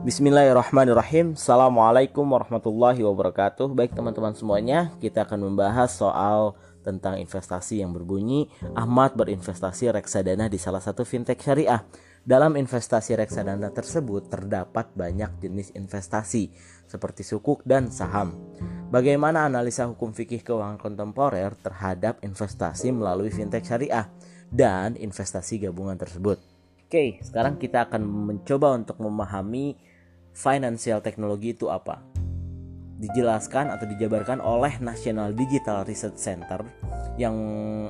Bismillahirrahmanirrahim. Assalamualaikum warahmatullahi wabarakatuh. Baik teman-teman semuanya Kita akan membahas soal tentang investasi yang berbunyi. Ahmad berinvestasi reksadana di salah satu fintech syariah. Dalam investasi reksadana tersebut terdapat banyak jenis investasi Seperti sukuk dan saham. Bagaimana analisa hukum fikih keuangan kontemporer terhadap investasi melalui fintech syariah Dan investasi gabungan tersebut Oke, sekarang kita akan mencoba untuk memahami financial technology itu apa. Dijelaskan atau dijabarkan oleh National Digital Research Center yang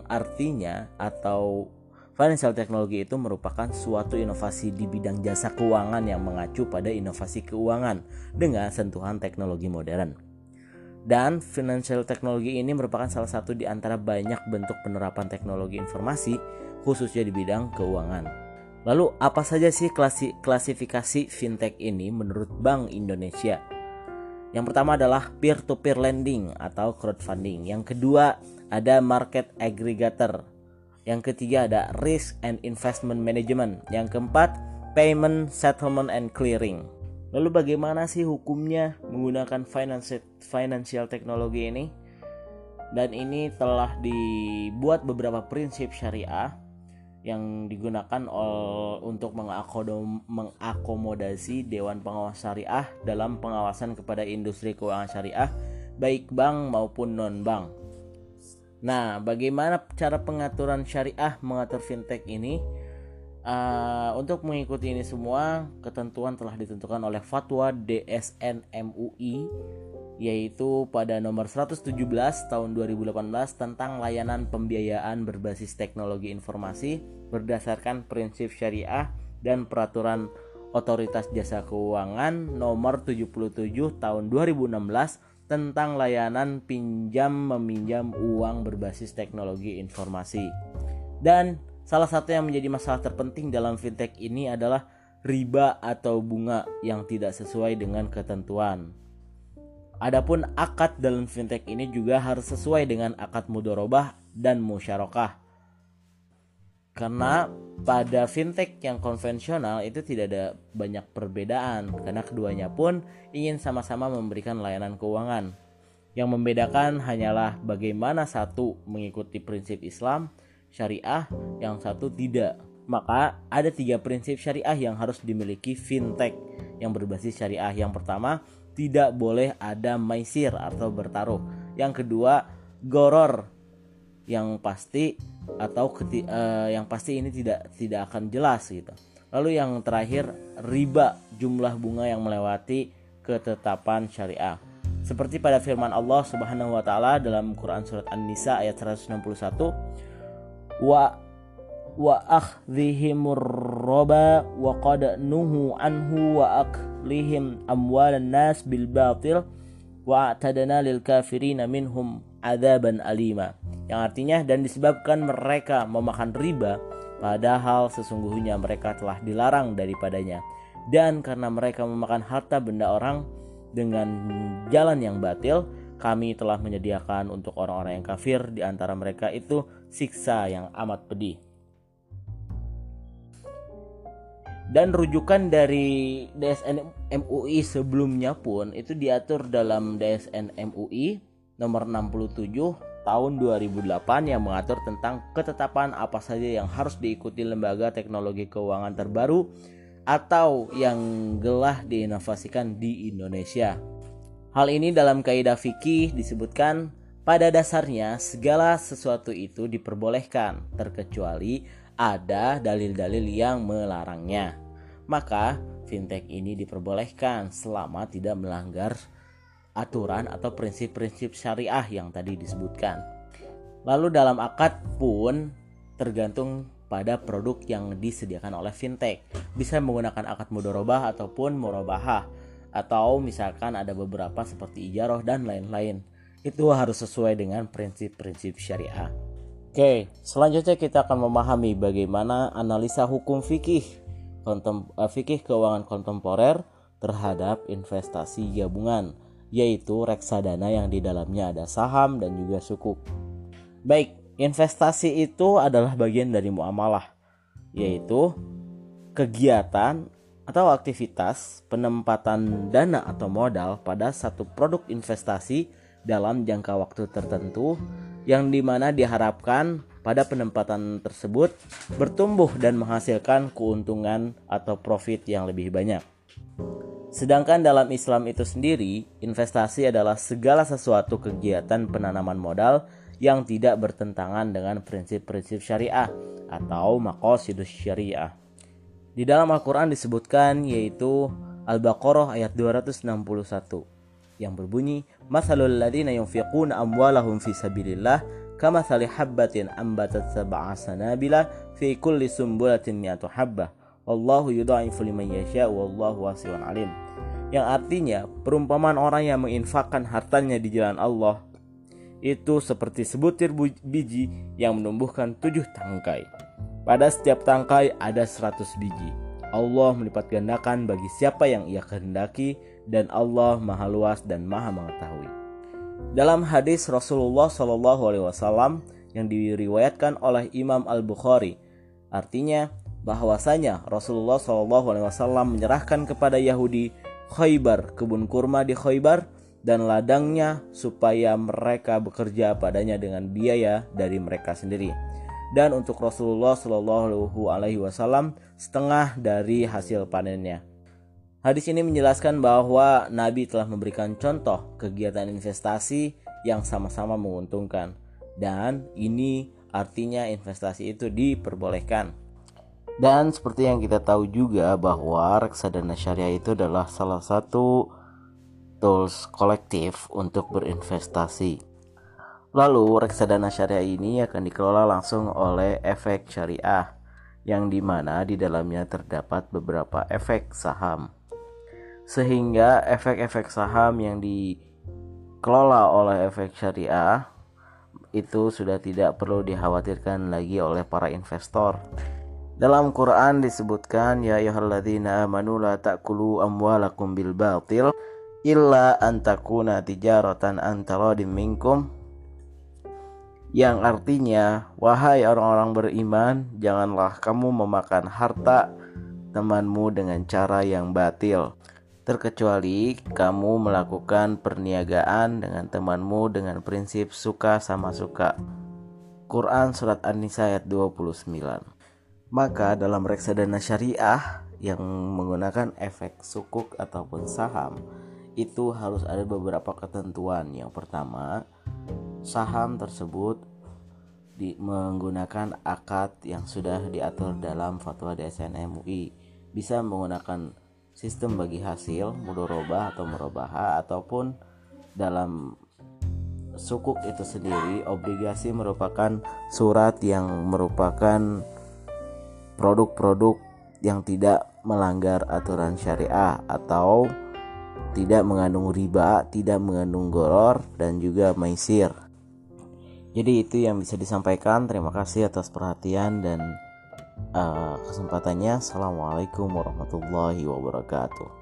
artinya atau financial technology itu merupakan suatu inovasi di bidang jasa keuangan yang mengacu pada inovasi keuangan dengan sentuhan teknologi modern. Dan financial technology ini merupakan salah satu di antara banyak bentuk penerapan teknologi informasi khususnya di bidang keuangan. Lalu apa saja sih klasi, klasifikasi fintech ini menurut Bank Indonesia? Yang pertama adalah peer-to-peer lending atau crowdfunding. Yang kedua ada market aggregator. Yang ketiga ada risk and investment management. Yang keempat payment settlement and clearing. Lalu bagaimana sih hukumnya menggunakan financial teknologi ini? Dan ini telah dibuat beberapa prinsip syariah yang digunakan untuk mengakomodasi Dewan Pengawas Syariah dalam pengawasan kepada industri keuangan syariah baik bank maupun non bank. Nah, bagaimana cara pengaturan syariah mengatur fintech ini? Uh, untuk mengikuti ini semua, ketentuan telah ditentukan oleh Fatwa DSN MUI yaitu pada nomor 117 tahun 2018 tentang layanan pembiayaan berbasis teknologi informasi berdasarkan prinsip syariah dan peraturan Otoritas Jasa Keuangan nomor 77 tahun 2016 tentang layanan pinjam meminjam uang berbasis teknologi informasi. Dan salah satu yang menjadi masalah terpenting dalam fintech ini adalah riba atau bunga yang tidak sesuai dengan ketentuan. Adapun akad dalam fintech ini juga harus sesuai dengan akad mudorobah dan musyarakah. Karena pada fintech yang konvensional itu tidak ada banyak perbedaan karena keduanya pun ingin sama-sama memberikan layanan keuangan. Yang membedakan hanyalah bagaimana satu mengikuti prinsip Islam syariah, yang satu tidak. Maka ada tiga prinsip syariah yang harus dimiliki fintech yang berbasis syariah. Yang pertama, tidak boleh ada maisir atau bertaruh. Yang kedua, goror yang pasti atau keti, uh, yang pasti ini tidak tidak akan jelas gitu. Lalu yang terakhir, riba jumlah bunga yang melewati ketetapan syariah. Seperti pada firman Allah Subhanahu wa taala dalam Quran surat An-Nisa ayat 161, wa wa akhdhihimur roba wa qad nuhu anhu wa aklihim amwalan nas bil batil wa atadana lil kafirina minhum adaban alima. Yang artinya dan disebabkan mereka memakan riba padahal sesungguhnya mereka telah dilarang daripadanya. Dan karena mereka memakan harta benda orang dengan jalan yang batil kami telah menyediakan untuk orang-orang yang kafir. Di antara mereka itu siksa yang amat pedih dan rujukan dari DSN MUI sebelumnya pun itu diatur dalam DSN MUI nomor 67 tahun 2008 yang mengatur tentang ketetapan apa saja yang harus diikuti lembaga teknologi keuangan terbaru atau yang gelah diinovasikan di Indonesia. Hal ini dalam kaidah fikih disebutkan pada dasarnya segala sesuatu itu diperbolehkan terkecuali ada dalil-dalil yang melarangnya. Maka fintech ini diperbolehkan selama tidak melanggar aturan atau prinsip-prinsip syariah yang tadi disebutkan. Lalu dalam akad pun tergantung pada produk yang disediakan oleh fintech. Bisa menggunakan akad mudorobah ataupun murabahah atau misalkan ada beberapa seperti ijaroh dan lain-lain. Itu harus sesuai dengan prinsip-prinsip syariah. Oke, selanjutnya kita akan memahami bagaimana analisa hukum fikih kontem, uh, fikih keuangan kontemporer terhadap investasi gabungan, yaitu reksadana yang di dalamnya ada saham dan juga sukuk. Baik, investasi itu adalah bagian dari muamalah, yaitu kegiatan atau aktivitas penempatan dana atau modal pada satu produk investasi dalam jangka waktu tertentu yang di mana diharapkan pada penempatan tersebut bertumbuh dan menghasilkan keuntungan atau profit yang lebih banyak. Sedangkan dalam Islam itu sendiri, investasi adalah segala sesuatu kegiatan penanaman modal yang tidak bertentangan dengan prinsip-prinsip syariah atau maqasidus syariah. Di dalam Al-Quran disebutkan yaitu Al-Baqarah ayat 261 yang berbunyi Masalul ladina yunfiquna amwalahum fi sabilillah kama habbatin ambatat sab'a sanabila fi kulli sumbulatin mi'atu habbah. Wallahu yudha'ifu liman yasha wallahu wasi'un alim. Yang artinya perumpamaan orang yang menginfakkan hartanya di jalan Allah itu seperti sebutir biji yang menumbuhkan tujuh tangkai. Pada setiap tangkai ada 100 biji. Allah melipat gandakan bagi siapa yang ia kehendaki dan Allah maha luas dan maha mengetahui. Dalam hadis Rasulullah Shallallahu Alaihi Wasallam yang diriwayatkan oleh Imam Al Bukhari, artinya bahwasanya Rasulullah Shallallahu Alaihi Wasallam menyerahkan kepada Yahudi Khaybar kebun kurma di Khaybar dan ladangnya supaya mereka bekerja padanya dengan biaya dari mereka sendiri dan untuk Rasulullah Shallallahu Alaihi Wasallam setengah dari hasil panennya. Hadis ini menjelaskan bahwa Nabi telah memberikan contoh kegiatan investasi yang sama-sama menguntungkan dan ini artinya investasi itu diperbolehkan. Dan seperti yang kita tahu juga bahwa reksadana syariah itu adalah salah satu tools kolektif untuk berinvestasi. Lalu reksadana syariah ini akan dikelola langsung oleh efek syariah yang di mana di dalamnya terdapat beberapa efek saham. Sehingga efek-efek saham yang dikelola oleh efek syariah itu sudah tidak perlu dikhawatirkan lagi oleh para investor. Dalam Quran disebutkan ya ayyuhalladzina amanu la ta'kulu amwalakum bil batil illa an takuna tijaratan antaradim minkum yang artinya, "Wahai orang-orang beriman, janganlah kamu memakan harta temanmu dengan cara yang batil, terkecuali kamu melakukan perniagaan dengan temanmu dengan prinsip suka sama suka." Quran Surat An-Nisa ayat 29 Maka dalam reksadana syariah yang menggunakan efek sukuk ataupun saham itu harus ada beberapa ketentuan. Yang pertama, saham tersebut di, menggunakan akad yang sudah diatur dalam fatwa DSN MUI bisa menggunakan sistem bagi hasil mudoroba atau merobaha ataupun dalam sukuk itu sendiri obligasi merupakan surat yang merupakan produk-produk yang tidak melanggar aturan syariah atau tidak mengandung riba, tidak mengandung goror dan juga maisir. Jadi itu yang bisa disampaikan. Terima kasih atas perhatian dan uh, kesempatannya. Assalamualaikum warahmatullahi wabarakatuh.